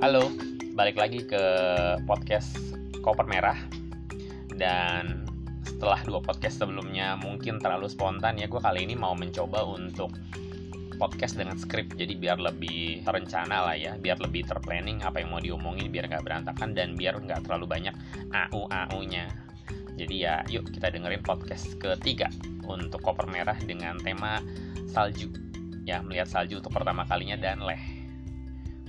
Halo, balik lagi ke podcast Koper Merah. Dan setelah dua podcast sebelumnya mungkin terlalu spontan ya Gue kali ini mau mencoba untuk podcast dengan skrip. Jadi biar lebih terencana lah ya Biar lebih terplanning apa yang mau diomongin Biar nggak berantakan dan biar nggak terlalu banyak AU-AU-nya. Jadi ya yuk kita dengerin podcast ketiga Untuk Koper Merah dengan tema salju. Ya melihat salju untuk pertama kalinya dan leh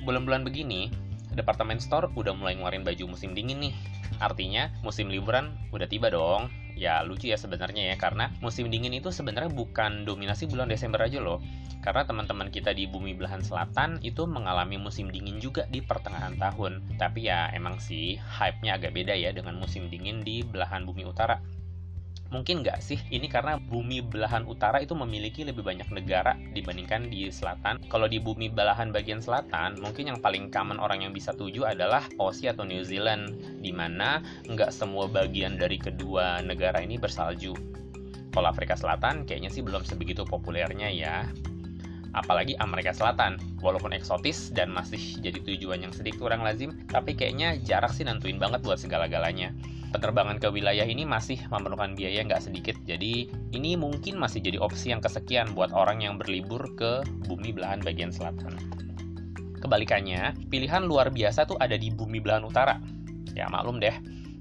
bulan-bulan begini, departemen store udah mulai ngeluarin baju musim dingin nih. Artinya musim liburan udah tiba dong. Ya lucu ya sebenarnya ya karena musim dingin itu sebenarnya bukan dominasi bulan Desember aja loh. Karena teman-teman kita di bumi belahan selatan itu mengalami musim dingin juga di pertengahan tahun. Tapi ya emang sih hype-nya agak beda ya dengan musim dingin di belahan bumi utara. Mungkin nggak sih ini karena bumi belahan utara itu memiliki lebih banyak negara dibandingkan di selatan. Kalau di bumi belahan bagian selatan, mungkin yang paling common orang yang bisa tuju adalah Aussie atau New Zealand, di mana nggak semua bagian dari kedua negara ini bersalju. Kalau Afrika Selatan kayaknya sih belum sebegitu populernya ya apalagi Amerika Selatan. Walaupun eksotis dan masih jadi tujuan yang sedikit kurang lazim, tapi kayaknya jarak sih nentuin banget buat segala-galanya. Penerbangan ke wilayah ini masih memerlukan biaya nggak sedikit, jadi ini mungkin masih jadi opsi yang kesekian buat orang yang berlibur ke bumi belahan bagian selatan. Kebalikannya, pilihan luar biasa tuh ada di bumi belahan utara. Ya maklum deh,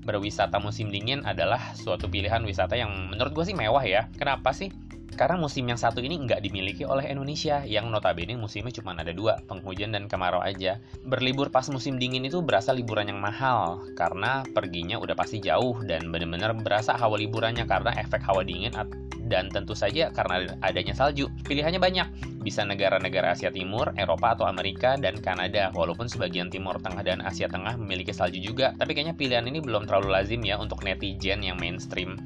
berwisata musim dingin adalah suatu pilihan wisata yang menurut gue sih mewah ya. Kenapa sih? Karena musim yang satu ini nggak dimiliki oleh Indonesia, yang notabene musimnya cuma ada dua, penghujan dan kemarau aja. Berlibur pas musim dingin itu berasa liburan yang mahal, karena perginya udah pasti jauh dan bener-bener berasa hawa liburannya karena efek hawa dingin dan tentu saja karena adanya salju. Pilihannya banyak, bisa negara-negara Asia Timur, Eropa atau Amerika, dan Kanada. Walaupun sebagian Timur Tengah dan Asia Tengah memiliki salju juga, tapi kayaknya pilihan ini belum terlalu lazim ya untuk netizen yang mainstream.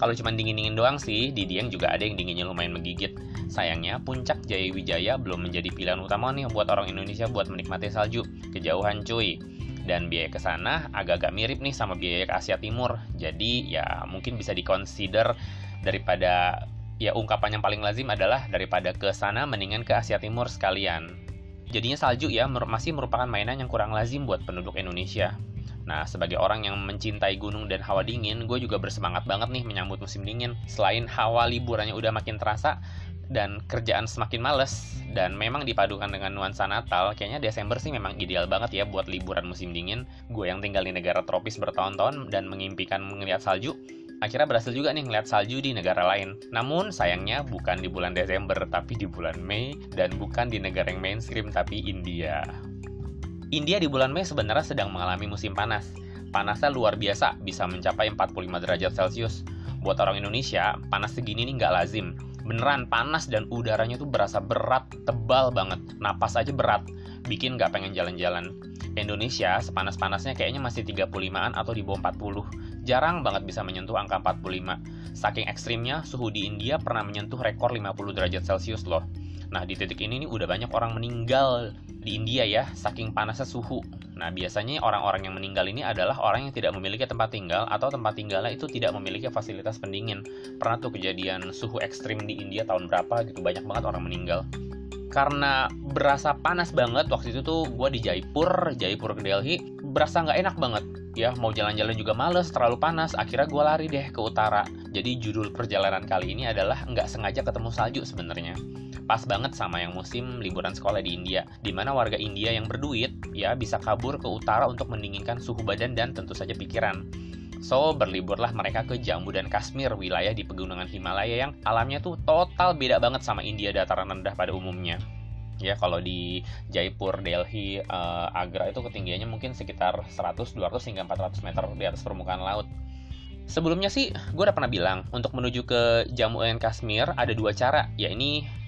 Kalau cuma dingin-dingin doang sih, di Dieng juga ada yang dinginnya lumayan menggigit. Sayangnya, puncak Jaya Wijaya belum menjadi pilihan utama nih buat orang Indonesia buat menikmati salju. Kejauhan cuy. Dan biaya ke sana agak-agak mirip nih sama biaya ke Asia Timur. Jadi ya mungkin bisa dikonsider daripada ya ungkapan yang paling lazim adalah daripada ke sana mendingan ke Asia Timur sekalian. Jadinya salju ya masih merupakan mainan yang kurang lazim buat penduduk Indonesia. Nah, sebagai orang yang mencintai gunung dan hawa dingin, gue juga bersemangat banget nih menyambut musim dingin. Selain hawa liburannya udah makin terasa, dan kerjaan semakin males, dan memang dipadukan dengan nuansa Natal, kayaknya Desember sih memang ideal banget ya buat liburan musim dingin. Gue yang tinggal di negara tropis bertahun-tahun dan mengimpikan melihat salju, akhirnya berhasil juga nih ngeliat salju di negara lain. Namun sayangnya bukan di bulan Desember tapi di bulan Mei dan bukan di negara yang mainstream tapi India. India di bulan Mei sebenarnya sedang mengalami musim panas. Panasnya luar biasa, bisa mencapai 45 derajat Celcius. Buat orang Indonesia, panas segini nih nggak lazim. Beneran panas dan udaranya tuh berasa berat, tebal banget. Napas aja berat, bikin nggak pengen jalan-jalan. Indonesia sepanas-panasnya kayaknya masih 35-an atau di bawah 40. Jarang banget bisa menyentuh angka 45. Saking ekstrimnya, suhu di India pernah menyentuh rekor 50 derajat Celcius loh. Nah, di titik ini nih udah banyak orang meninggal di India ya, saking panasnya suhu. Nah, biasanya orang-orang yang meninggal ini adalah orang yang tidak memiliki tempat tinggal atau tempat tinggalnya itu tidak memiliki fasilitas pendingin. Pernah tuh kejadian suhu ekstrim di India tahun berapa gitu, banyak banget orang meninggal. Karena berasa panas banget waktu itu tuh gue di Jaipur, Jaipur ke Delhi, berasa nggak enak banget. Ya mau jalan-jalan juga males, terlalu panas. Akhirnya gue lari deh ke utara. Jadi judul perjalanan kali ini adalah nggak sengaja ketemu salju sebenarnya pas banget sama yang musim liburan sekolah di India, di mana warga India yang berduit ya bisa kabur ke utara untuk mendinginkan suhu badan dan tentu saja pikiran. So, berliburlah mereka ke Jammu dan Kashmir, wilayah di pegunungan Himalaya yang alamnya tuh total beda banget sama India dataran rendah pada umumnya. Ya, kalau di Jaipur, Delhi, uh, Agra itu ketinggiannya mungkin sekitar 100, 200 hingga 400 meter di atas permukaan laut. Sebelumnya sih, gue udah pernah bilang, untuk menuju ke Jammu dan Kashmir ada dua cara, ya ini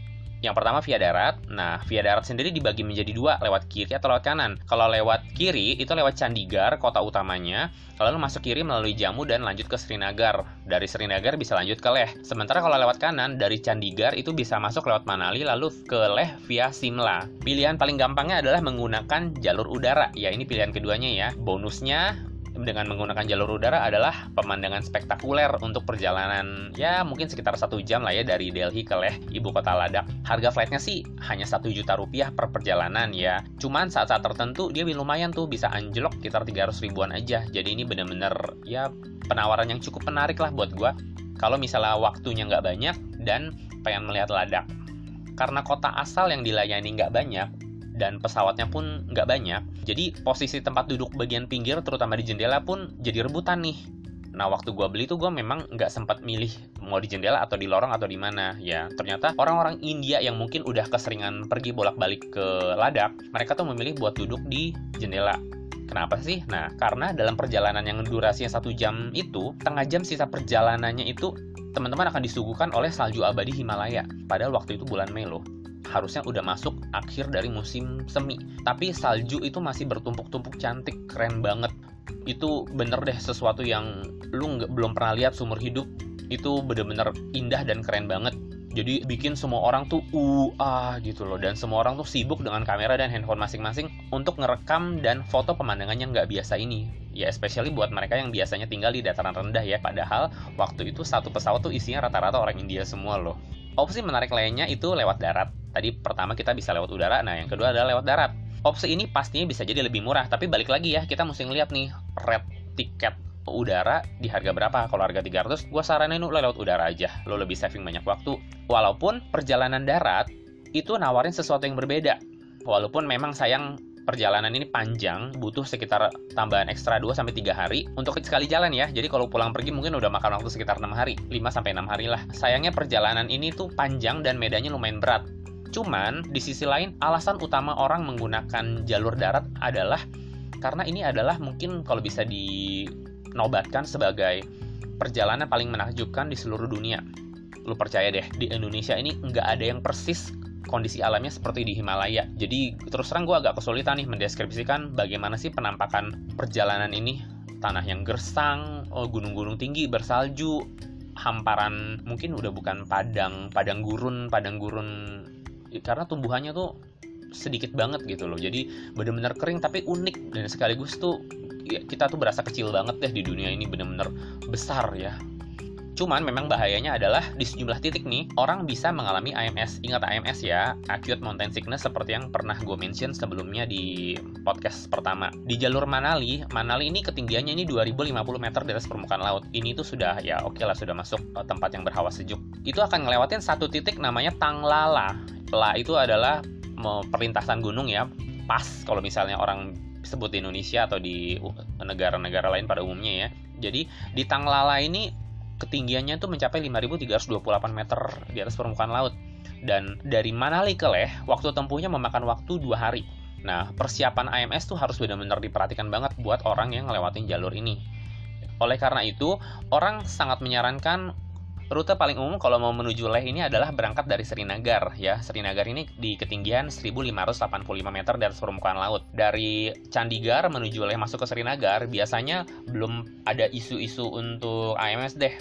yang pertama via darat. Nah, via darat sendiri dibagi menjadi dua, lewat kiri atau lewat kanan. Kalau lewat kiri, itu lewat Chandigarh, kota utamanya. Lalu masuk kiri melalui Jammu dan lanjut ke Srinagar. Dari Srinagar bisa lanjut ke Leh. Sementara kalau lewat kanan, dari Chandigarh itu bisa masuk lewat Manali, lalu ke Leh via Simla. Pilihan paling gampangnya adalah menggunakan jalur udara. Ya, ini pilihan keduanya ya. Bonusnya, dengan menggunakan jalur udara adalah pemandangan spektakuler untuk perjalanan ya mungkin sekitar satu jam lah ya dari Delhi ke Leh, ibu kota Ladakh. Harga flightnya sih hanya satu juta rupiah per perjalanan ya. Cuman saat-saat tertentu dia lumayan tuh bisa anjlok sekitar 300 ribuan aja. Jadi ini bener-bener ya penawaran yang cukup menarik lah buat gue. Kalau misalnya waktunya nggak banyak dan pengen melihat Ladakh. Karena kota asal yang dilayani nggak banyak, dan pesawatnya pun nggak banyak. Jadi posisi tempat duduk bagian pinggir terutama di jendela pun jadi rebutan nih. Nah waktu gue beli tuh gue memang nggak sempat milih mau di jendela atau di lorong atau di mana ya. Ternyata orang-orang India yang mungkin udah keseringan pergi bolak-balik ke Ladakh, mereka tuh memilih buat duduk di jendela. Kenapa sih? Nah, karena dalam perjalanan yang durasinya satu jam itu, tengah jam sisa perjalanannya itu teman-teman akan disuguhkan oleh salju abadi Himalaya. Padahal waktu itu bulan Mei loh harusnya udah masuk akhir dari musim semi. Tapi salju itu masih bertumpuk-tumpuk cantik, keren banget. Itu bener deh sesuatu yang lu nggak belum pernah lihat seumur hidup. Itu bener-bener indah dan keren banget. Jadi bikin semua orang tuh uh ah gitu loh dan semua orang tuh sibuk dengan kamera dan handphone masing-masing untuk ngerekam dan foto pemandangannya nggak biasa ini. Ya especially buat mereka yang biasanya tinggal di dataran rendah ya. Padahal waktu itu satu pesawat tuh isinya rata-rata orang India semua loh. Opsi menarik lainnya itu lewat darat. Tadi pertama kita bisa lewat udara, nah yang kedua adalah lewat darat. Opsi ini pastinya bisa jadi lebih murah, tapi balik lagi ya, kita mesti ngeliat nih red tiket udara di harga berapa kalau harga 300 gue saranin lo lewat udara aja lo lebih saving banyak waktu walaupun perjalanan darat itu nawarin sesuatu yang berbeda walaupun memang sayang perjalanan ini panjang, butuh sekitar tambahan ekstra 2 sampai 3 hari untuk sekali jalan ya. Jadi kalau pulang pergi mungkin udah makan waktu sekitar 6 hari, 5 sampai 6 hari lah. Sayangnya perjalanan ini tuh panjang dan medannya lumayan berat. Cuman di sisi lain alasan utama orang menggunakan jalur darat adalah karena ini adalah mungkin kalau bisa dinobatkan sebagai perjalanan paling menakjubkan di seluruh dunia. Lu percaya deh, di Indonesia ini nggak ada yang persis kondisi alamnya seperti di Himalaya. Jadi terus terang gue agak kesulitan nih mendeskripsikan bagaimana sih penampakan perjalanan ini. Tanah yang gersang, oh, gunung-gunung tinggi bersalju, hamparan mungkin udah bukan padang, padang gurun, padang gurun karena tumbuhannya tuh sedikit banget gitu loh. Jadi bener-bener kering tapi unik. Dan sekaligus tuh ya, kita tuh berasa kecil banget deh di dunia ini bener-bener besar ya Cuman memang bahayanya adalah di sejumlah titik nih orang bisa mengalami AMS. Ingat AMS ya, acute mountain sickness seperti yang pernah gue mention sebelumnya di podcast pertama. Di jalur Manali, Manali ini ketinggiannya ini 2050 meter di atas permukaan laut. Ini tuh sudah ya oke okay lah sudah masuk tempat yang berhawa sejuk. Itu akan ngelewatin satu titik namanya Tanglala. La itu adalah perlintasan gunung ya. Pas kalau misalnya orang sebut di Indonesia atau di negara-negara lain pada umumnya ya. Jadi di Tanglala ini ketinggiannya itu mencapai 5.328 meter di atas permukaan laut. Dan dari Manali ke Leh, waktu tempuhnya memakan waktu dua hari. Nah, persiapan AMS tuh harus benar-benar diperhatikan banget buat orang yang ngelewatin jalur ini. Oleh karena itu, orang sangat menyarankan Rute paling umum kalau mau menuju Leh ini adalah berangkat dari Srinagar ya. Srinagar ini di ketinggian 1585 meter dari permukaan laut. Dari Chandigarh menuju Leh masuk ke Srinagar biasanya belum ada isu-isu untuk AMS deh.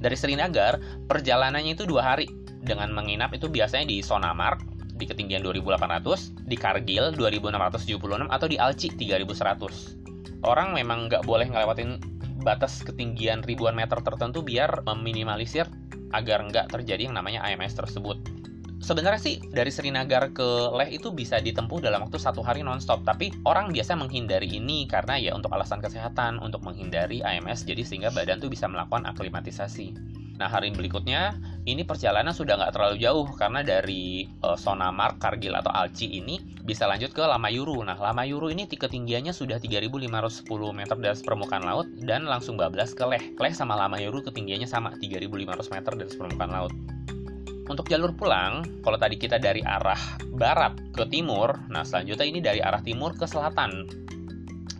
Dari Srinagar perjalanannya itu dua hari dengan menginap itu biasanya di Sonamark di ketinggian 2800, di Kargil 2676 atau di Alchi 3100. Orang memang nggak boleh ngelewatin batas ketinggian ribuan meter tertentu biar meminimalisir agar nggak terjadi yang namanya AMS tersebut. Sebenarnya sih dari Srinagar ke Leh itu bisa ditempuh dalam waktu satu hari nonstop, tapi orang biasa menghindari ini karena ya untuk alasan kesehatan, untuk menghindari AMS, jadi sehingga badan tuh bisa melakukan aklimatisasi. Nah hari berikutnya ini perjalanan sudah nggak terlalu jauh karena dari uh, Sonamark, Kargil atau Alci ini bisa lanjut ke Lamayuru. Nah Lamayuru ini ketinggiannya sudah 3.510 meter dari permukaan laut dan langsung bablas ke Leh. Leh sama Lamayuru ketinggiannya sama 3.500 meter dari permukaan laut. Untuk jalur pulang, kalau tadi kita dari arah barat ke timur, nah selanjutnya ini dari arah timur ke selatan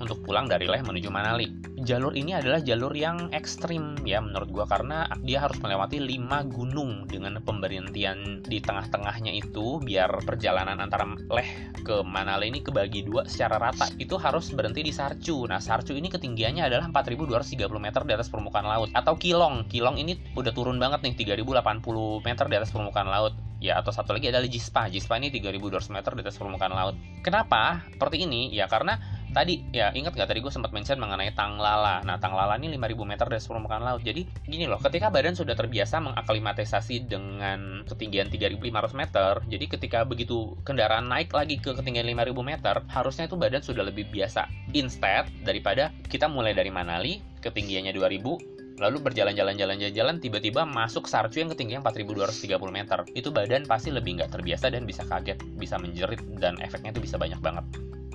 untuk pulang dari Leh menuju Manali. Jalur ini adalah jalur yang ekstrim ya menurut gua karena dia harus melewati 5 gunung dengan pemberhentian di tengah-tengahnya itu biar perjalanan antara Leh ke Manali ini kebagi dua secara rata. Itu harus berhenti di Sarcu. Nah, Sarcu ini ketinggiannya adalah 4230 meter di atas permukaan laut atau Kilong. Kilong ini udah turun banget nih 3080 meter di atas permukaan laut ya atau satu lagi adalah Jispa. Jispa ini 3200 meter di atas permukaan laut. Kenapa? Seperti ini ya karena tadi ya ingat gak tadi gue sempat mention mengenai Tanglala. Nah Tanglala ini 5000 meter dari permukaan laut. Jadi gini loh ketika badan sudah terbiasa mengaklimatisasi dengan ketinggian 3500 meter jadi ketika begitu kendaraan naik lagi ke ketinggian 5000 meter harusnya itu badan sudah lebih biasa. Instead daripada kita mulai dari Manali ketinggiannya 2000 lalu berjalan-jalan jalan-jalan tiba-tiba masuk Sarcu yang ketinggian 4230 meter. Itu badan pasti lebih nggak terbiasa dan bisa kaget bisa menjerit dan efeknya itu bisa banyak banget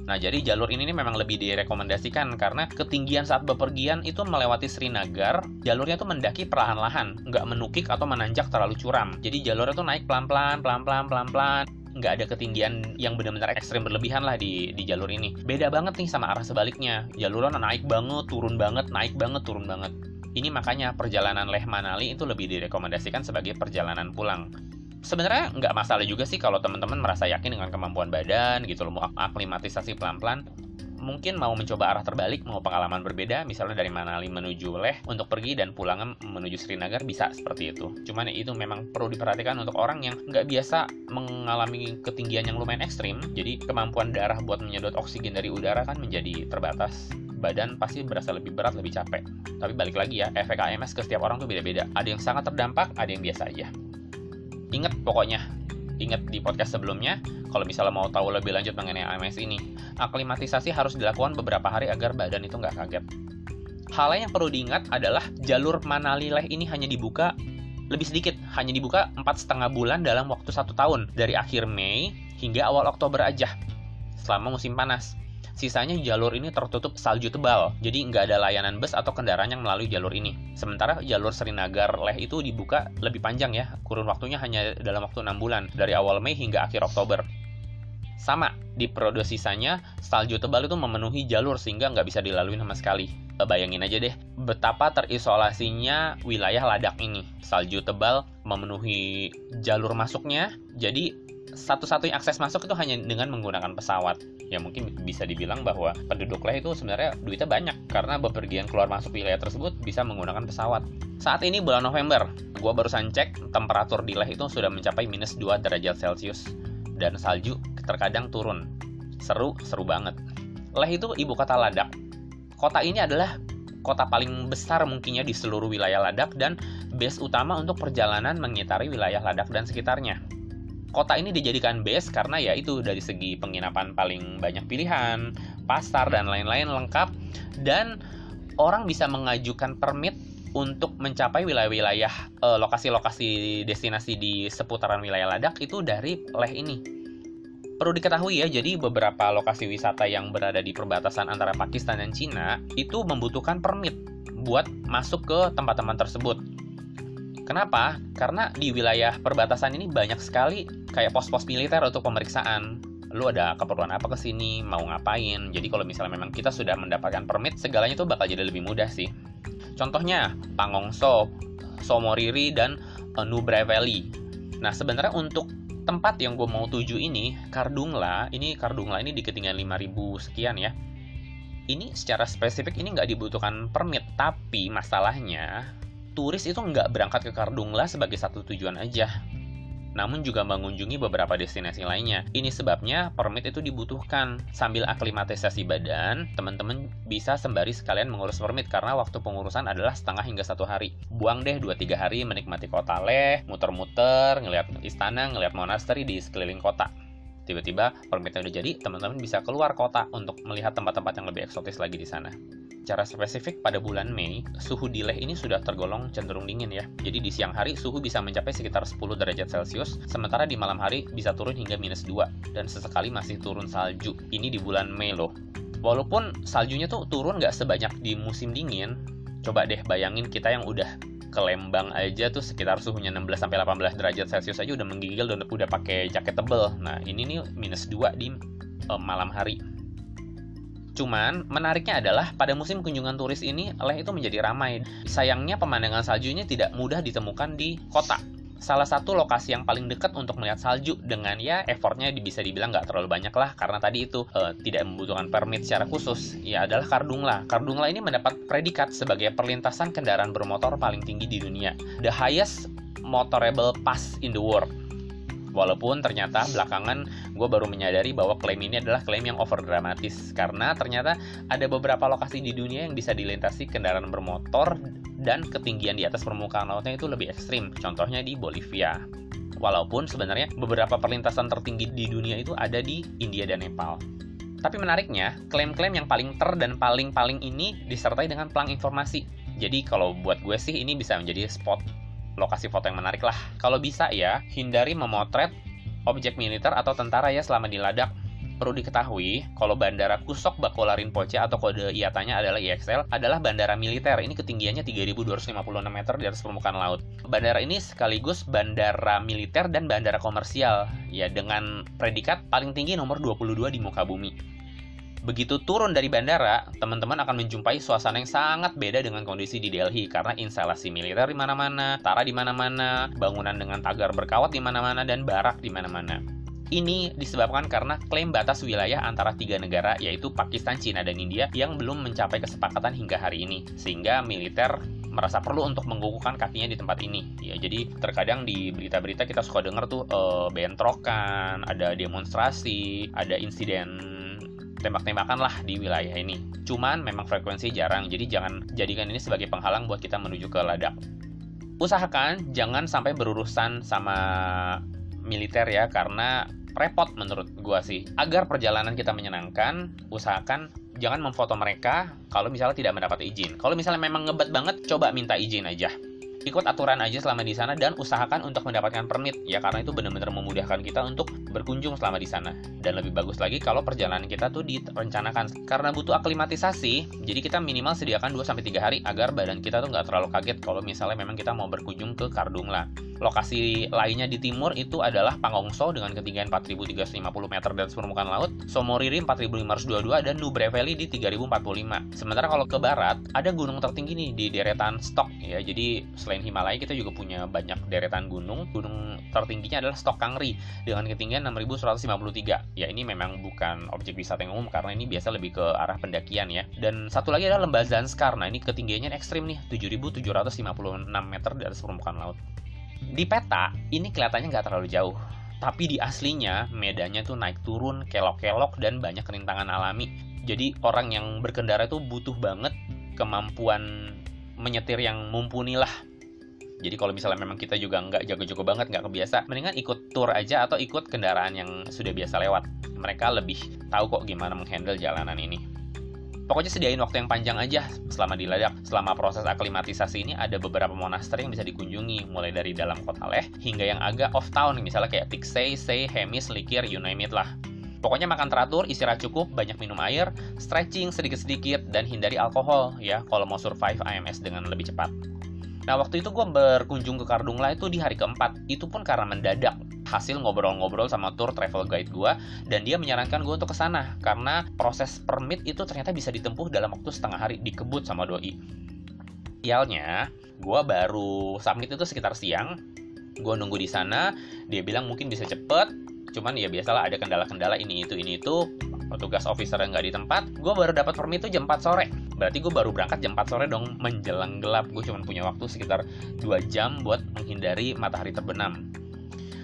Nah, jadi jalur ini memang lebih direkomendasikan karena ketinggian saat bepergian itu melewati Srinagar, jalurnya tuh mendaki perlahan-lahan, nggak menukik atau menanjak terlalu curam. Jadi jalurnya tuh naik pelan-pelan, pelan-pelan, pelan-pelan nggak ada ketinggian yang benar-benar ekstrim berlebihan lah di di jalur ini. Beda banget nih sama arah sebaliknya. Jalurnya naik banget, turun banget, naik banget, turun banget. Ini makanya perjalanan Leh Manali itu lebih direkomendasikan sebagai perjalanan pulang sebenarnya nggak masalah juga sih kalau teman-teman merasa yakin dengan kemampuan badan gitu loh mau aklimatisasi pelan-pelan mungkin mau mencoba arah terbalik, mau pengalaman berbeda, misalnya dari Manali menuju Leh untuk pergi dan pulang menuju Srinagar bisa seperti itu. Cuman itu memang perlu diperhatikan untuk orang yang nggak biasa mengalami ketinggian yang lumayan ekstrim, jadi kemampuan darah buat menyedot oksigen dari udara kan menjadi terbatas badan pasti berasa lebih berat, lebih capek. Tapi balik lagi ya, efek AMS ke setiap orang tuh beda-beda. Ada yang sangat terdampak, ada yang biasa aja. Ingat pokoknya, ingat di podcast sebelumnya, kalau misalnya mau tahu lebih lanjut mengenai AMS ini, aklimatisasi harus dilakukan beberapa hari agar badan itu nggak kaget. Hal lain yang perlu diingat adalah jalur Manali Leh ini hanya dibuka lebih sedikit, hanya dibuka empat setengah bulan dalam waktu satu tahun, dari akhir Mei hingga awal Oktober aja, selama musim panas. Sisanya jalur ini tertutup salju tebal, jadi nggak ada layanan bus atau kendaraan yang melalui jalur ini. Sementara jalur Srinagar Leh itu dibuka lebih panjang ya, kurun waktunya hanya dalam waktu 6 bulan, dari awal Mei hingga akhir Oktober. Sama, di periode sisanya, salju tebal itu memenuhi jalur sehingga nggak bisa dilalui sama sekali. Bayangin aja deh, betapa terisolasinya wilayah Ladak ini. Salju tebal memenuhi jalur masuknya, jadi satu-satunya akses masuk itu hanya dengan menggunakan pesawat. Ya mungkin bisa dibilang bahwa penduduk Leh itu sebenarnya duitnya banyak karena bepergian keluar masuk wilayah tersebut bisa menggunakan pesawat. Saat ini bulan November, gua barusan cek temperatur di Leh itu sudah mencapai minus 2 derajat Celcius dan salju terkadang turun. Seru, seru banget. Leh itu ibu kota Ladak. Kota ini adalah kota paling besar mungkinnya di seluruh wilayah Ladak dan base utama untuk perjalanan mengitari wilayah Ladak dan sekitarnya kota ini dijadikan base karena ya itu dari segi penginapan paling banyak pilihan, pasar dan lain-lain lengkap dan orang bisa mengajukan permit untuk mencapai wilayah-wilayah lokasi lokasi-lokasi destinasi di seputaran wilayah Ladak itu dari Leh ini. Perlu diketahui ya, jadi beberapa lokasi wisata yang berada di perbatasan antara Pakistan dan Cina itu membutuhkan permit buat masuk ke tempat-tempat tersebut. Kenapa? Karena di wilayah perbatasan ini banyak sekali kayak pos-pos militer untuk pemeriksaan. Lu ada keperluan apa ke sini, mau ngapain. Jadi kalau misalnya memang kita sudah mendapatkan permit, segalanya itu bakal jadi lebih mudah sih. Contohnya, Pangongso, Somoriri, dan Nubre Valley. Nah, sebenarnya untuk tempat yang gue mau tuju ini, Kardungla, ini Kardungla ini di ketinggian 5000 sekian ya. Ini secara spesifik ini nggak dibutuhkan permit, tapi masalahnya turis itu nggak berangkat ke Kardungla sebagai satu tujuan aja, namun juga mengunjungi beberapa destinasi lainnya. Ini sebabnya permit itu dibutuhkan. Sambil aklimatisasi badan, teman-teman bisa sembari sekalian mengurus permit karena waktu pengurusan adalah setengah hingga satu hari. Buang deh 2-3 hari menikmati kota Leh, muter-muter, ngeliat istana, ngeliat monasteri di sekeliling kota. Tiba-tiba permitnya udah jadi, teman-teman bisa keluar kota untuk melihat tempat-tempat yang lebih eksotis lagi di sana. Secara spesifik pada bulan Mei, suhu di Leh ini sudah tergolong cenderung dingin ya. Jadi di siang hari suhu bisa mencapai sekitar 10 derajat Celcius, sementara di malam hari bisa turun hingga minus 2, dan sesekali masih turun salju. Ini di bulan Mei loh. Walaupun saljunya tuh turun nggak sebanyak di musim dingin, coba deh bayangin kita yang udah ke Lembang aja tuh sekitar suhunya 16 sampai 18 derajat Celcius aja udah menggigil dan udah pakai jaket tebel. Nah, ini nih minus 2 di uh, malam hari. Cuman menariknya adalah pada musim kunjungan turis ini Leh itu menjadi ramai. Sayangnya pemandangan saljunya tidak mudah ditemukan di kota. Salah satu lokasi yang paling dekat untuk melihat salju dengan ya effortnya bisa dibilang nggak terlalu banyak lah karena tadi itu uh, tidak membutuhkan permit secara khusus ya adalah Kardungla. Kardungla ini mendapat predikat sebagai perlintasan kendaraan bermotor paling tinggi di dunia, the highest motorable pass in the world Walaupun ternyata belakangan gue baru menyadari bahwa klaim ini adalah klaim yang over dramatis karena ternyata ada beberapa lokasi di dunia yang bisa dilintasi kendaraan bermotor dan ketinggian di atas permukaan lautnya itu lebih ekstrim. Contohnya di Bolivia. Walaupun sebenarnya beberapa perlintasan tertinggi di dunia itu ada di India dan Nepal. Tapi menariknya, klaim-klaim yang paling ter dan paling-paling ini disertai dengan pelang informasi. Jadi kalau buat gue sih ini bisa menjadi spot lokasi foto yang menarik lah. Kalau bisa ya, hindari memotret objek militer atau tentara ya selama di ladak. Perlu diketahui, kalau bandara Kusok Bakolarin Poce atau kode IATA-nya adalah IXL adalah bandara militer. Ini ketinggiannya 3256 meter di atas permukaan laut. Bandara ini sekaligus bandara militer dan bandara komersial ya dengan predikat paling tinggi nomor 22 di muka bumi. Begitu turun dari bandara, teman-teman akan menjumpai suasana yang sangat beda dengan kondisi di Delhi karena instalasi militer di mana-mana, tara di mana-mana, bangunan dengan tagar berkawat di mana-mana dan barak di mana-mana. Ini disebabkan karena klaim batas wilayah antara tiga negara yaitu Pakistan, Cina, dan India yang belum mencapai kesepakatan hingga hari ini, sehingga militer merasa perlu untuk mengukuhkan kakinya di tempat ini. Ya, jadi terkadang di berita-berita kita suka dengar tuh uh, bentrokan, ada demonstrasi, ada insiden tembak-tembakan lah di wilayah ini. Cuman memang frekuensi jarang, jadi jangan jadikan ini sebagai penghalang buat kita menuju ke ladang. Usahakan jangan sampai berurusan sama militer ya, karena repot menurut gua sih. Agar perjalanan kita menyenangkan, usahakan jangan memfoto mereka kalau misalnya tidak mendapat izin. Kalau misalnya memang ngebet banget, coba minta izin aja ikut aturan aja selama di sana dan usahakan untuk mendapatkan permit. Ya karena itu benar-benar memudahkan kita untuk berkunjung selama di sana. Dan lebih bagus lagi kalau perjalanan kita tuh direncanakan. Karena butuh aklimatisasi jadi kita minimal sediakan 2 sampai 3 hari agar badan kita tuh nggak terlalu kaget kalau misalnya memang kita mau berkunjung ke Kardungla lokasi lainnya di timur itu adalah Pangongso dengan ketinggian 4350 meter dari permukaan laut Somoriri 4522 dan Nubre Valley di 3045 sementara kalau ke barat ada gunung tertinggi nih di deretan Stok ya jadi selain Himalaya kita juga punya banyak deretan gunung. Gunung tertingginya adalah Stok Kangri dengan ketinggian 6153. Ya ini memang bukan objek wisata yang umum karena ini biasa lebih ke arah pendakian ya. Dan satu lagi adalah lembah Zanskar. Nah ini ketinggiannya ekstrim nih 7756 meter atas permukaan laut. Di peta ini kelihatannya nggak terlalu jauh. Tapi di aslinya medannya tuh naik turun, kelok-kelok dan banyak rintangan alami. Jadi orang yang berkendara itu butuh banget kemampuan menyetir yang mumpuni lah jadi kalau misalnya memang kita juga nggak jago-jago banget, nggak kebiasa, mendingan ikut tour aja atau ikut kendaraan yang sudah biasa lewat. Mereka lebih tahu kok gimana menghandle jalanan ini. Pokoknya sediain waktu yang panjang aja selama di Ladakh. Selama proses aklimatisasi ini ada beberapa monaster yang bisa dikunjungi, mulai dari dalam kota Leh hingga yang agak off town, misalnya kayak Tiksei, Sei, Hemis, Likir, you name it lah. Pokoknya makan teratur, istirahat cukup, banyak minum air, stretching sedikit-sedikit, dan hindari alkohol ya kalau mau survive AMS dengan lebih cepat. Nah waktu itu gue berkunjung ke Kardungla itu di hari keempat Itu pun karena mendadak Hasil ngobrol-ngobrol sama tour travel guide gue Dan dia menyarankan gue untuk ke sana Karena proses permit itu ternyata bisa ditempuh dalam waktu setengah hari Dikebut sama doi. Sialnya gue baru submit itu sekitar siang Gue nunggu di sana Dia bilang mungkin bisa cepet Cuman ya biasalah ada kendala-kendala ini itu ini itu petugas officer yang nggak di tempat gue baru dapat permit itu jam 4 sore. Berarti gue baru berangkat jam 4 sore dong menjelang gelap gue cuma punya waktu sekitar 2 jam buat menghindari matahari terbenam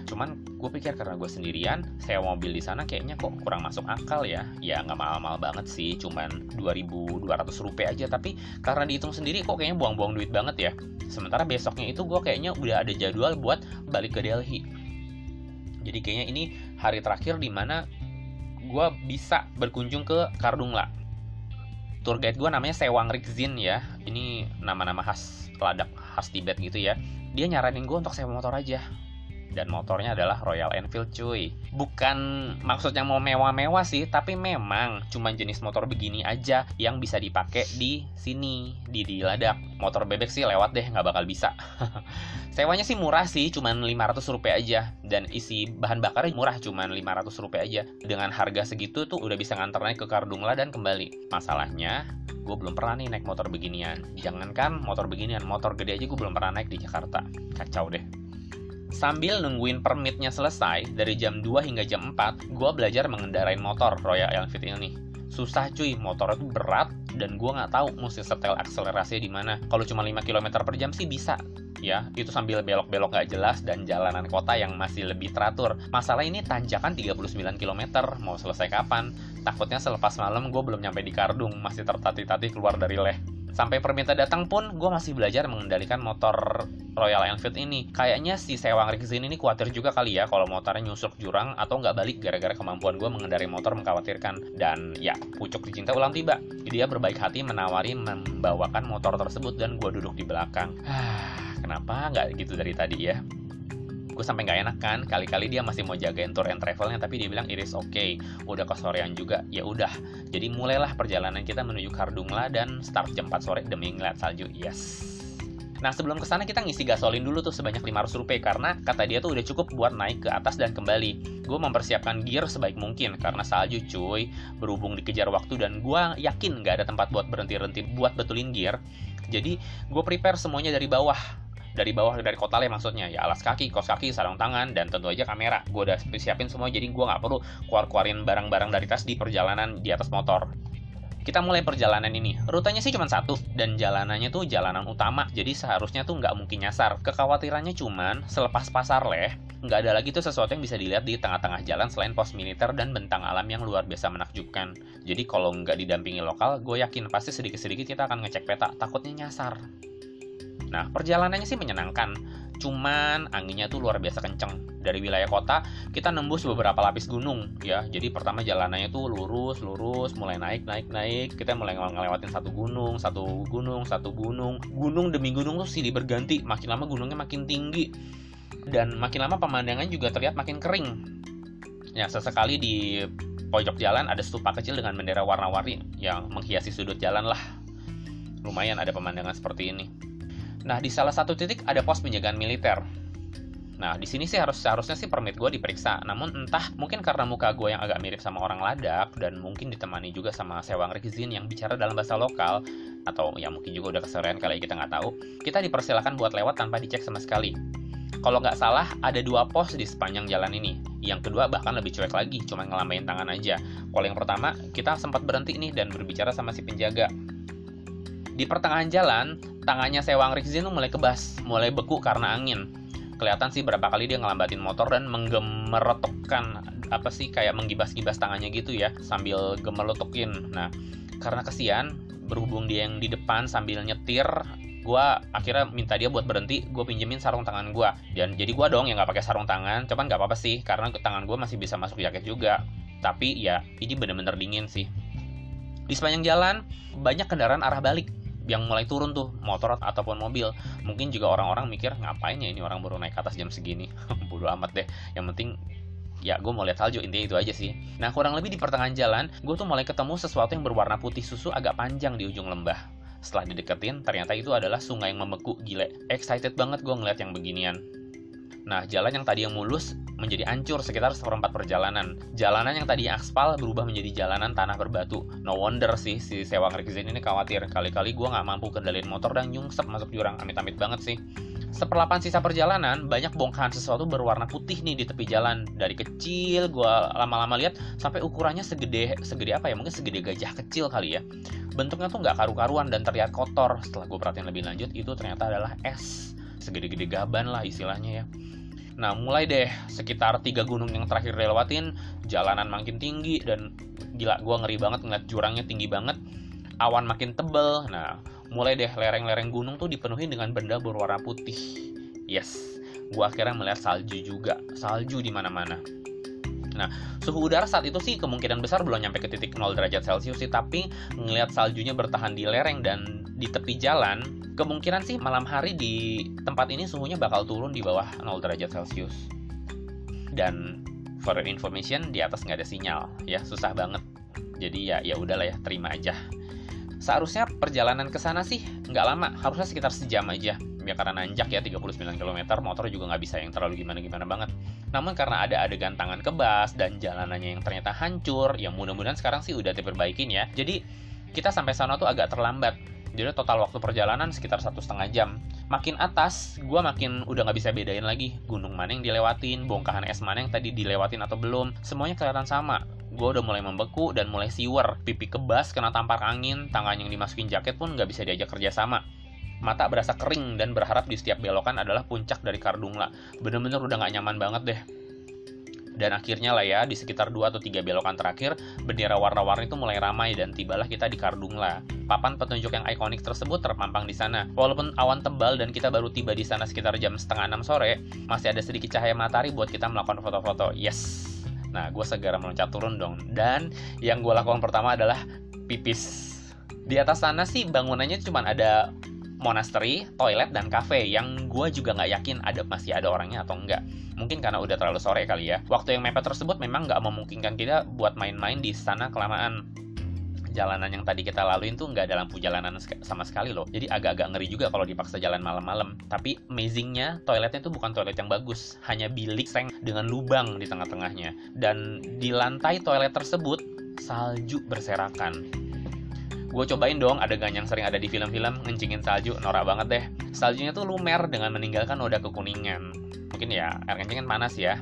cuman gue pikir karena gue sendirian sewa mobil di sana kayaknya kok kurang masuk akal ya ya nggak mahal-mahal banget sih cuman 2.200 rupiah aja tapi karena dihitung sendiri kok kayaknya buang-buang duit banget ya sementara besoknya itu gue kayaknya udah ada jadwal buat balik ke Delhi jadi kayaknya ini hari terakhir di mana gue bisa berkunjung ke Kardungla. Tour guide gue namanya Sewang Rikzin ya. Ini nama-nama khas ladak khas Tibet gitu ya. Dia nyaranin gue untuk sewa motor aja dan motornya adalah Royal Enfield cuy. Bukan maksudnya mau mewah-mewah sih tapi memang cuma jenis motor begini aja yang bisa dipakai di sini di di Ladak motor bebek sih lewat deh nggak bakal bisa. Sewanya sih murah sih cuma 500 rupiah aja. Dan isi bahan bakarnya murah cuma 500 rupiah aja. Dengan harga segitu tuh udah bisa nganter naik ke Kardungla dan kembali. Masalahnya gue belum pernah nih naik motor beginian. Jangankan motor beginian motor gede aja gue belum pernah naik di Jakarta. Kacau deh Sambil nungguin permitnya selesai, dari jam 2 hingga jam 4, gue belajar mengendarai motor Royal Enfield ini. susah cuy. Motor itu berat dan gue nggak tahu mesti setel akselerasinya di mana. Kalau cuma 5 km per jam sih bisa. Ya itu sambil belok-belok nggak jelas dan jalanan kota yang masih lebih teratur. Masalah ini tanjakan 39 km mau selesai kapan? Takutnya selepas malam gue belum nyampe di Kardung. Masih tertatih-tatih keluar dari leh Sampai perminta datang pun, gue masih belajar mengendalikan motor Royal Enfield ini. Kayaknya si Sewang Rixin ini khawatir juga kali ya kalau motornya nyusuk jurang atau nggak balik gara-gara kemampuan gue mengendarai motor mengkhawatirkan. Dan ya, pucuk dicinta ulang tiba. Dia berbaik hati menawari membawakan motor tersebut dan gue duduk di belakang. Kenapa nggak gitu dari tadi ya? Gue sampai nggak enak kan? Kali-kali dia masih mau jagain tour and travelnya tapi dia bilang iris oke okay. Udah kesorean juga ya udah. Jadi mulailah perjalanan kita menuju Kardungla dan start jam 4 sore demi ngeliat salju. Yes. Nah sebelum ke sana kita ngisi gasolin dulu tuh sebanyak 500 rupiah karena kata dia tuh udah cukup buat naik ke atas dan kembali. Gue mempersiapkan gear sebaik mungkin karena salju cuy berhubung dikejar waktu dan gue yakin nggak ada tempat buat berhenti-henti buat betulin gear. Jadi gue prepare semuanya dari bawah dari bawah dari kota kotalnya maksudnya ya alas kaki, kos kaki, sarung tangan dan tentu aja kamera. Gue udah siapin semua jadi gue nggak perlu keluar-keluarin barang-barang dari tas di perjalanan di atas motor. Kita mulai perjalanan ini. Rutenya sih cuma satu dan jalanannya tuh jalanan utama. Jadi seharusnya tuh nggak mungkin nyasar. Kekhawatirannya cuman selepas pasar leh nggak ada lagi tuh sesuatu yang bisa dilihat di tengah-tengah jalan selain pos militer dan bentang alam yang luar biasa menakjubkan. Jadi kalau nggak didampingi lokal, gue yakin pasti sedikit-sedikit kita akan ngecek peta, takutnya nyasar. Nah, perjalanannya sih menyenangkan, cuman anginnya tuh luar biasa kenceng. Dari wilayah kota, kita nembus beberapa lapis gunung, ya. Jadi pertama jalanannya tuh lurus, lurus, mulai naik, naik, naik. Kita mulai ngelewatin satu gunung, satu gunung, satu gunung. Gunung demi gunung tuh silih berganti, makin lama gunungnya makin tinggi. Dan makin lama pemandangan juga terlihat makin kering. Ya, sesekali di pojok jalan ada stupa kecil dengan bendera warna-warni yang menghiasi sudut jalan lah. Lumayan ada pemandangan seperti ini. Nah, di salah satu titik ada pos penjagaan militer. Nah, di sini sih harus seharusnya sih permit gue diperiksa. Namun entah mungkin karena muka gue yang agak mirip sama orang ladak dan mungkin ditemani juga sama Sewang Rizin yang bicara dalam bahasa lokal atau ya mungkin juga udah keserean kali kita nggak tahu. Kita dipersilakan buat lewat tanpa dicek sama sekali. Kalau nggak salah, ada dua pos di sepanjang jalan ini. Yang kedua bahkan lebih cuek lagi, cuma ngelambain tangan aja. Kalau yang pertama, kita sempat berhenti nih dan berbicara sama si penjaga. Di pertengahan jalan, tangannya Sewang Rizin tuh mulai kebas, mulai beku karena angin. Kelihatan sih berapa kali dia ngelambatin motor dan menggemeretukkan apa sih kayak menggibas-gibas tangannya gitu ya sambil gemelutukin. Nah, karena kesian berhubung dia yang di depan sambil nyetir gue akhirnya minta dia buat berhenti gue pinjemin sarung tangan gue dan jadi gue dong yang nggak pakai sarung tangan cuman nggak apa-apa sih karena tangan gue masih bisa masuk jaket juga tapi ya ini bener-bener dingin sih di sepanjang jalan banyak kendaraan arah balik yang mulai turun tuh motor ataupun mobil. Mungkin juga orang-orang mikir ngapain ya ini orang baru naik ke atas jam segini? Bodo amat deh. Yang penting ya gue mau lihat salju. Intinya itu aja sih. Nah kurang lebih di pertengahan jalan gue tuh mulai ketemu sesuatu yang berwarna putih susu agak panjang di ujung lembah. Setelah dideketin ternyata itu adalah sungai yang membeku. Gile. Excited banget gue ngeliat yang beginian. Nah, jalan yang tadi yang mulus menjadi hancur sekitar seperempat perjalanan. Jalanan yang tadinya aspal berubah menjadi jalanan tanah berbatu. No wonder sih si Sewang Rizin ini khawatir. Kali-kali gue nggak mampu kendalin motor dan nyungsep masuk jurang. Amit-amit banget sih. Seperlapan sisa perjalanan, banyak bongkahan sesuatu berwarna putih nih di tepi jalan. Dari kecil, gue lama-lama lihat sampai ukurannya segede segede apa ya? Mungkin segede gajah kecil kali ya. Bentuknya tuh nggak karu-karuan dan terlihat kotor. Setelah gue perhatiin lebih lanjut, itu ternyata adalah es. Segede-gede gaban lah istilahnya ya Nah, mulai deh sekitar tiga gunung yang terakhir dilewatin, jalanan makin tinggi dan gila gue ngeri banget ngeliat jurangnya tinggi banget, awan makin tebel. Nah, mulai deh lereng-lereng gunung tuh dipenuhi dengan benda berwarna putih. Yes, gue akhirnya melihat salju juga, salju di mana-mana. Nah, suhu udara saat itu sih kemungkinan besar belum nyampe ke titik 0 derajat Celcius sih, tapi ngelihat saljunya bertahan di lereng dan di tepi jalan, kemungkinan sih malam hari di tempat ini suhunya bakal turun di bawah 0 derajat Celcius. Dan for information di atas nggak ada sinyal, ya susah banget. Jadi ya ya udahlah ya terima aja. Seharusnya perjalanan ke sana sih nggak lama, harusnya sekitar sejam aja. Ya karena nanjak ya 39 km, motor juga nggak bisa yang terlalu gimana-gimana banget. Namun karena ada adegan tangan kebas dan jalanannya yang ternyata hancur, ya mudah-mudahan sekarang sih udah diperbaikin ya. Jadi kita sampai sana tuh agak terlambat jadi total waktu perjalanan sekitar satu setengah jam makin atas gue makin udah nggak bisa bedain lagi gunung mana yang dilewatin bongkahan es mana yang tadi dilewatin atau belum semuanya kelihatan sama gue udah mulai membeku dan mulai siwer pipi kebas kena tampar angin tangan yang dimasukin jaket pun nggak bisa diajak kerjasama mata berasa kering dan berharap di setiap belokan adalah puncak dari Kardungla. Bener-bener udah gak nyaman banget deh. Dan akhirnya lah ya, di sekitar 2 atau 3 belokan terakhir, bendera warna-warni itu mulai ramai dan tibalah kita di Kardungla. Papan petunjuk yang ikonik tersebut terpampang di sana. Walaupun awan tebal dan kita baru tiba di sana sekitar jam setengah 6 sore, masih ada sedikit cahaya matahari buat kita melakukan foto-foto. Yes! Nah, gue segera meloncat turun dong. Dan yang gue lakukan pertama adalah pipis. Di atas sana sih bangunannya cuma ada monastery, toilet, dan cafe yang gue juga nggak yakin ada masih ada orangnya atau enggak. Mungkin karena udah terlalu sore kali ya. Waktu yang mepet tersebut memang nggak memungkinkan kita buat main-main di sana kelamaan. Jalanan yang tadi kita laluin tuh nggak ada lampu jalanan sama sekali loh. Jadi agak-agak ngeri juga kalau dipaksa jalan malam-malam. Tapi amazingnya toiletnya tuh bukan toilet yang bagus, hanya bilik seng dengan lubang di tengah-tengahnya. Dan di lantai toilet tersebut salju berserakan gue cobain dong adegan yang sering ada di film-film ngencingin salju norak banget deh saljunya tuh lumer dengan meninggalkan noda kekuningan mungkin ya air kencing panas ya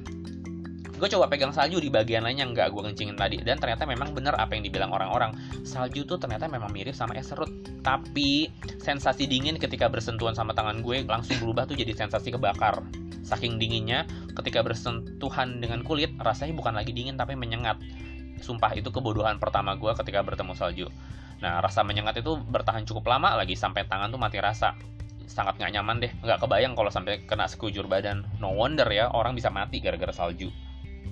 gue coba pegang salju di bagian lain yang nggak gue kencingin tadi. Dan ternyata memang bener apa yang dibilang orang-orang. Salju tuh ternyata memang mirip sama es serut. Tapi sensasi dingin ketika bersentuhan sama tangan gue langsung berubah tuh jadi sensasi kebakar. Saking dinginnya ketika bersentuhan dengan kulit rasanya bukan lagi dingin tapi menyengat. Sumpah itu kebodohan pertama gue ketika bertemu salju. Nah, rasa menyengat itu bertahan cukup lama lagi sampai tangan tuh mati rasa. Sangat nggak nyaman deh, nggak kebayang kalau sampai kena sekujur badan. No wonder ya, orang bisa mati gara-gara salju.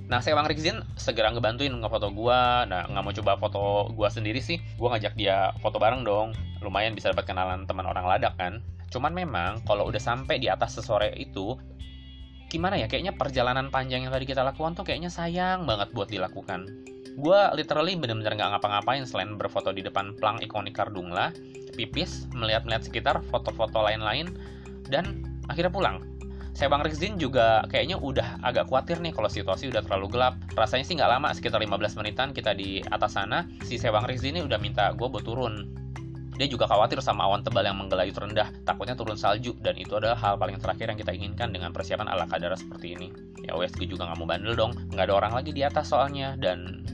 Nah, Sewang Rikzin segera ngebantuin ngefoto gua. Nah, nggak mau coba foto gua sendiri sih. Gua ngajak dia foto bareng dong. Lumayan bisa dapat kenalan teman orang ladak kan. Cuman memang kalau udah sampai di atas sesore itu, gimana ya? Kayaknya perjalanan panjang yang tadi kita lakukan tuh kayaknya sayang banget buat dilakukan gue literally bener-bener nggak ngapa-ngapain selain berfoto di depan plang ikonik Kardungla, pipis, melihat-melihat sekitar, foto-foto lain-lain, dan akhirnya pulang. Saya Bang Rizin juga kayaknya udah agak khawatir nih kalau situasi udah terlalu gelap. Rasanya sih nggak lama, sekitar 15 menitan kita di atas sana, si Sewang Rizin ini udah minta gue buat turun. Dia juga khawatir sama awan tebal yang menggelayut rendah, takutnya turun salju, dan itu adalah hal paling terakhir yang kita inginkan dengan persiapan ala kadar seperti ini. Ya wes, gue juga nggak mau bandel dong, nggak ada orang lagi di atas soalnya, dan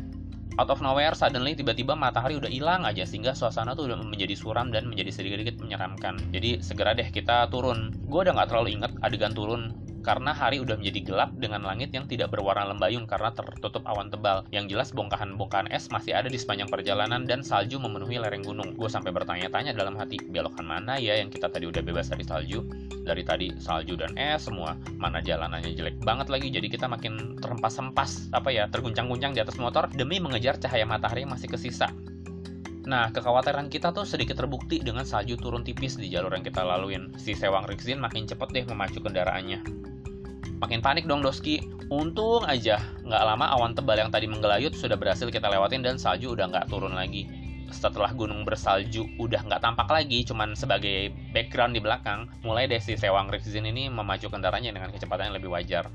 out of nowhere suddenly tiba-tiba matahari udah hilang aja sehingga suasana tuh udah menjadi suram dan menjadi sedikit-sedikit menyeramkan. Jadi segera deh kita turun. Gue udah nggak terlalu inget adegan turun karena hari udah menjadi gelap dengan langit yang tidak berwarna lembayung karena tertutup awan tebal. Yang jelas bongkahan-bongkahan es masih ada di sepanjang perjalanan dan salju memenuhi lereng gunung. Gue sampai bertanya-tanya dalam hati, belokan mana ya yang kita tadi udah bebas dari salju? Dari tadi salju dan es semua, mana jalanannya jelek banget lagi. Jadi kita makin terempas-empas, apa ya, terguncang-guncang di atas motor demi mengejar cahaya matahari yang masih kesisa. Nah, kekhawatiran kita tuh sedikit terbukti dengan salju turun tipis di jalur yang kita laluin. Si Sewang Rixin makin cepet deh memacu kendaraannya. Makin panik dong Doski. Untung aja, nggak lama awan tebal yang tadi menggelayut sudah berhasil kita lewatin dan salju udah nggak turun lagi. Setelah gunung bersalju udah nggak tampak lagi, cuman sebagai background di belakang, mulai deh si Sewang Rifzin ini memacu kendaraannya dengan kecepatan yang lebih wajar.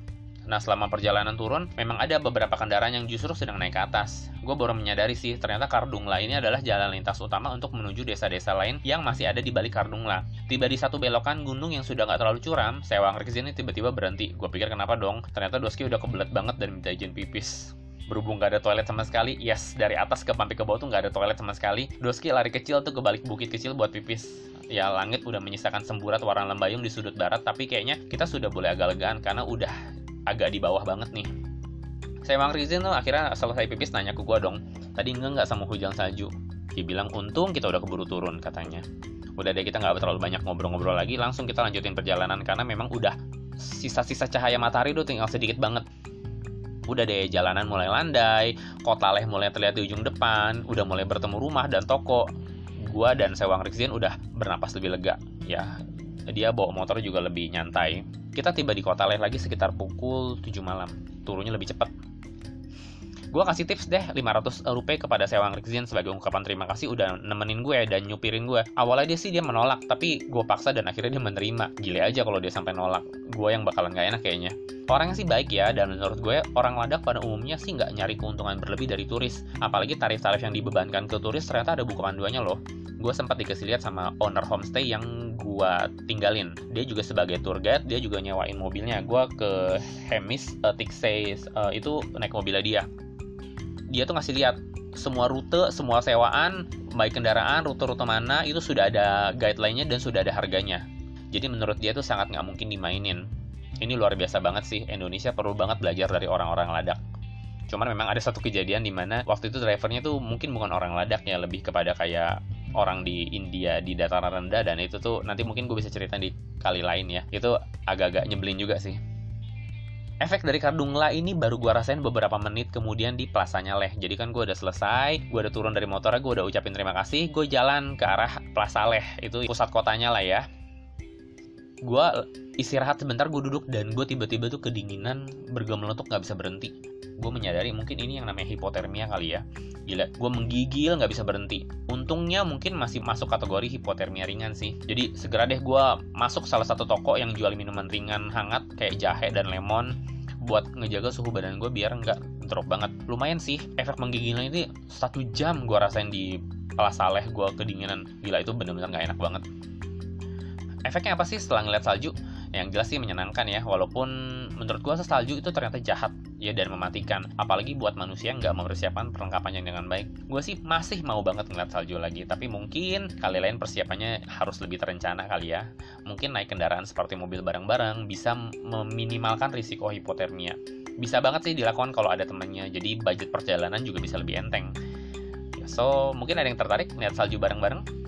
Nah selama perjalanan turun, memang ada beberapa kendaraan yang justru sedang naik ke atas. Gue baru menyadari sih, ternyata Kardungla ini adalah jalan lintas utama untuk menuju desa-desa lain yang masih ada di balik Kardungla. Tiba di satu belokan gunung yang sudah nggak terlalu curam, Sewang Rikis ini tiba-tiba berhenti. Gue pikir kenapa dong, ternyata Doski udah kebelet banget dan minta izin pipis berhubung gak ada toilet sama sekali yes dari atas ke sampai ke bawah tuh gak ada toilet sama sekali Doski lari kecil tuh ke balik bukit kecil buat pipis ya langit udah menyisakan semburat warna lembayung di sudut barat tapi kayaknya kita sudah boleh agak legaan karena udah agak di bawah banget nih. Saya Mang Rizin tuh akhirnya selesai pipis nanya ke gue dong tadi enggak nggak sama hujan salju. Dia bilang untung kita udah keburu turun katanya. Udah deh kita nggak terlalu banyak ngobrol-ngobrol lagi langsung kita lanjutin perjalanan karena memang udah sisa-sisa cahaya matahari udah tinggal sedikit banget. Udah deh jalanan mulai landai kota leh mulai terlihat di ujung depan udah mulai bertemu rumah dan toko. Gua dan Sewang Rizin udah bernapas lebih lega. Ya dia bawa motor juga lebih nyantai kita tiba di kota Leh lagi sekitar pukul 7 malam. Turunnya lebih cepat. Gue kasih tips deh 500 rupiah kepada Sewang Rikzin sebagai ungkapan terima kasih udah nemenin gue dan nyupirin gue. Awalnya dia sih dia menolak, tapi gue paksa dan akhirnya dia menerima. Gile aja kalau dia sampai nolak. Gue yang bakalan gak enak kayaknya. Orangnya sih baik ya, dan menurut gue orang Ladak pada umumnya sih nggak nyari keuntungan berlebih dari turis. Apalagi tarif-tarif yang dibebankan ke turis ternyata ada buku panduannya loh. Gue sempat dikasih lihat sama owner homestay yang gue tinggalin dia juga sebagai tour guide dia juga nyewain mobilnya gue ke Hemis uh, Tixeis uh, itu naik mobilnya dia dia tuh ngasih lihat semua rute, semua sewaan, baik kendaraan, rute-rute mana itu sudah ada guideline-nya dan sudah ada harganya. Jadi menurut dia tuh sangat nggak mungkin dimainin. Ini luar biasa banget sih. Indonesia perlu banget belajar dari orang-orang ladak. Cuman memang ada satu kejadian di mana waktu itu drivernya tuh mungkin bukan orang ladak ya, lebih kepada kayak orang di India di dataran rendah dan itu tuh nanti mungkin gue bisa cerita di kali lain ya. Itu agak-agak nyebelin juga sih. Efek dari Kardungla ini baru gue rasain beberapa menit kemudian di Plasanya Leh. Jadi kan gue udah selesai, gue udah turun dari motornya, gue udah ucapin terima kasih, gue jalan ke arah Plaza Leh. Itu pusat kotanya lah ya. Gue istirahat sebentar, gue duduk dan gue tiba-tiba tuh kedinginan, bergemelotok gak bisa berhenti. Gue menyadari mungkin ini yang namanya hipotermia kali ya. Gila, gue menggigil gak bisa berhenti. Untungnya mungkin masih masuk kategori hipotermia ringan sih. Jadi segera deh gue masuk salah satu toko yang jual minuman ringan hangat kayak jahe dan lemon buat ngejaga suhu badan gue biar nggak drop banget. Lumayan sih, efek menggigilnya ini satu jam gue rasain di Plaza Saleh gue kedinginan. Gila itu bener-bener nggak enak banget. Efeknya apa sih setelah ngeliat salju? Yang jelas sih menyenangkan ya, walaupun menurut gue salju itu ternyata jahat ya dan mematikan. Apalagi buat manusia yang nggak mempersiapkan perlengkapannya dengan baik. Gue sih masih mau banget ngeliat salju lagi, tapi mungkin kali lain persiapannya harus lebih terencana kali ya. Mungkin naik kendaraan seperti mobil bareng-bareng bisa meminimalkan risiko hipotermia. Bisa banget sih dilakukan kalau ada temennya, jadi budget perjalanan juga bisa lebih enteng. So, mungkin ada yang tertarik lihat salju bareng-bareng?